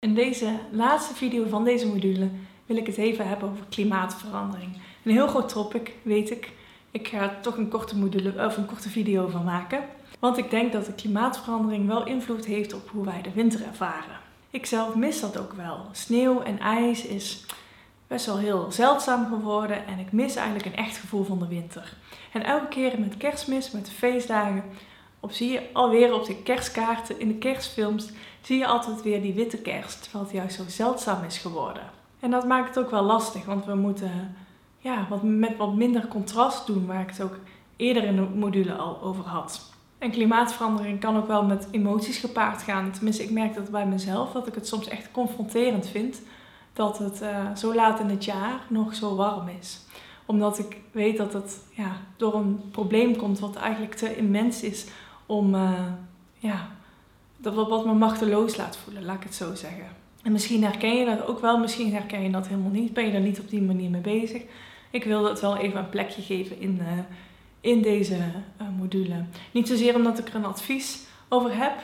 In deze laatste video van deze module wil ik het even hebben over klimaatverandering. Een heel groot topic, weet ik. Ik ga er toch een korte, module, of een korte video van maken. Want ik denk dat de klimaatverandering wel invloed heeft op hoe wij de winter ervaren. Ik zelf mis dat ook wel. Sneeuw en ijs is best wel heel zeldzaam geworden en ik mis eigenlijk een echt gevoel van de winter. En elke keer met kerstmis, met de feestdagen, op zie je alweer op de kerstkaarten, in de kerstfilms, zie je altijd weer die witte kerst, terwijl het juist zo zeldzaam is geworden. En dat maakt het ook wel lastig, want we moeten ja, wat, met wat minder contrast doen, waar ik het ook eerder in de module al over had. En klimaatverandering kan ook wel met emoties gepaard gaan. Tenminste, ik merk dat bij mezelf, dat ik het soms echt confronterend vind dat het uh, zo laat in het jaar nog zo warm is. Omdat ik weet dat het ja, door een probleem komt wat eigenlijk te immens is om uh, ja, dat wat me machteloos laat voelen, laat ik het zo zeggen. En misschien herken je dat ook wel, misschien herken je dat helemaal niet. Ben je er niet op die manier mee bezig? Ik wilde het wel even een plekje geven in, uh, in deze uh, module. Niet zozeer omdat ik er een advies over heb,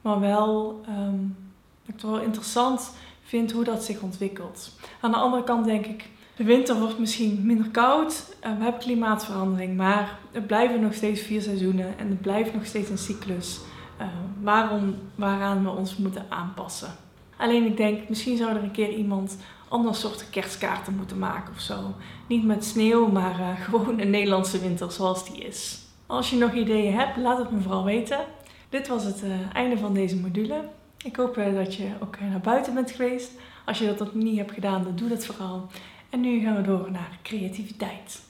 maar wel um, dat ik het wel interessant vind hoe dat zich ontwikkelt. Aan de andere kant denk ik, de winter wordt misschien minder koud, we hebben klimaatverandering, maar het blijven nog steeds vier seizoenen en het blijft nog steeds een cyclus. Uh, waarom, waaraan we ons moeten aanpassen. Alleen ik denk, misschien zou er een keer iemand ander soort kerstkaarten moeten maken of zo. Niet met sneeuw, maar uh, gewoon een Nederlandse winter zoals die is. Als je nog ideeën hebt, laat het me vooral weten. Dit was het uh, einde van deze module. Ik hoop dat je ook naar buiten bent geweest. Als je dat nog niet hebt gedaan, dan doe dat vooral. En nu gaan we door naar creativiteit.